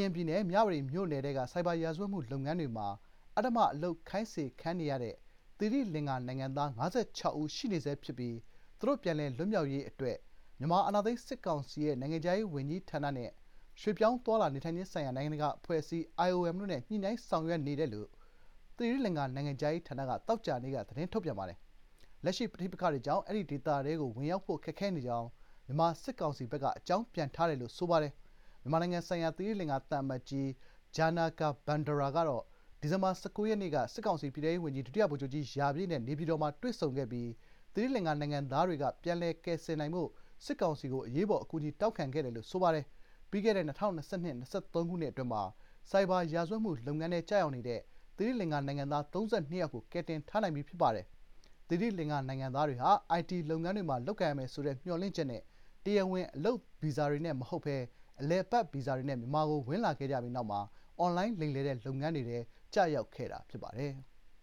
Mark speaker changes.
Speaker 1: ရင်ပြည်နယ်မြဝတီမြို့နယ်ထဲကဆိုက်ဘာရာဇဝတ်မှုလုပ်ငန်းတွေမှာအဓမ္မအလုပ်ခိုင်းစေခံနေရတဲ့သီရိလင်္ကာနိုင်ငံသား၅၆ဦးရှိနေဆဲဖြစ်ပြီးသူတို့ပြန်လည်လွတ်မြောက်ရေးအတွက်မြန်မာအာဏာသိမ်းစစ်ကောင်စီရဲ့နိုင်ငံခြားရေးဝန်ကြီးဌာနနဲ့ရွှေ့ပြောင်းသွားလာနေထိုင်ခြင်းဆိုင်ရာနိုင်ငံတကာအဖွဲ့အစည်း IOM တို့နဲ့ညှိနှိုင်းဆောင်ရွက်နေတယ်လို့သီရိလင်္ကာနိုင်ငံခြားရေးဌာနကသောကြာနေ့ကသတင်းထုတ်ပြန်ပါတယ်။လက်ရှိပဋိပက္ခတွေကြောင့်အဲဒီဒေသထဲကိုဝင်ရောက်ဖို့ခက်ခဲနေကြောင်းမြန်မာစစ်ကောင်စီဘက်ကအကြောင်းပြန်ထားတယ်လို့ဆိုပါတယ်။ မြန်မာနိုင်ငံဆိုင်ရာသီရိလင်္ကာသံအမတ်ကြီး Janaka Bandara ကတော့ဒီဇင်ဘာ၁၉ရက်နေ့ကစစ်ကောင်စီပြည်ထဲရေးဝန်ကြီးဒုတိယဗိုလ်ချုပ်ကြီးရာပြည့်နဲ့နေပြည်တော်မှာတွေ့ဆုံခဲ့ပြီးသီရိလင်္ကာနိုင်ငံသားတွေကပြန်လည်ကယ်ဆယ်နိုင်ဖို့စစ်ကောင်စီကိုအရေးပေါ်အကူအညီတောင်းခံခဲ့တယ်လို့ဆိုပါတယ်။ပြီးခဲ့တဲ့၂၀၂၂-၂၃ခုနှစ်အတွင်းမှာဆိုက်ဘာရာဇဝတ်မှုလုပ်ငန်းထဲကျရောက်နေတဲ့သီရိလင်္ကာနိုင်ငံသား၃၂ယောက်ကိုကယ်တင်ထားနိုင်ပြီးဖြစ်ပါတယ်။သီရိလင်္ကာနိုင်ငံသားတွေဟာအိုင်တီလုပ်ငန်းတွေမှာလုပ်ကိုင်ရမယ်ဆိုတဲ့မျှော်လင့်ချက်နဲ့တရားဝင်အလုပ်ဗီဇာတွေနဲ့မဟုတ်ဘဲ အလည်အပတ်ဗီဇာတွေနဲ့မြန်မာကိုဝင်လာခဲ့ကြပြီးနောက်မှာ အွန်လိုင်းလိမ်လည်တဲ့လုပ်ငန်းတွေထဲကျရောက်ခဲ့တာဖြစ်ပါတယ်။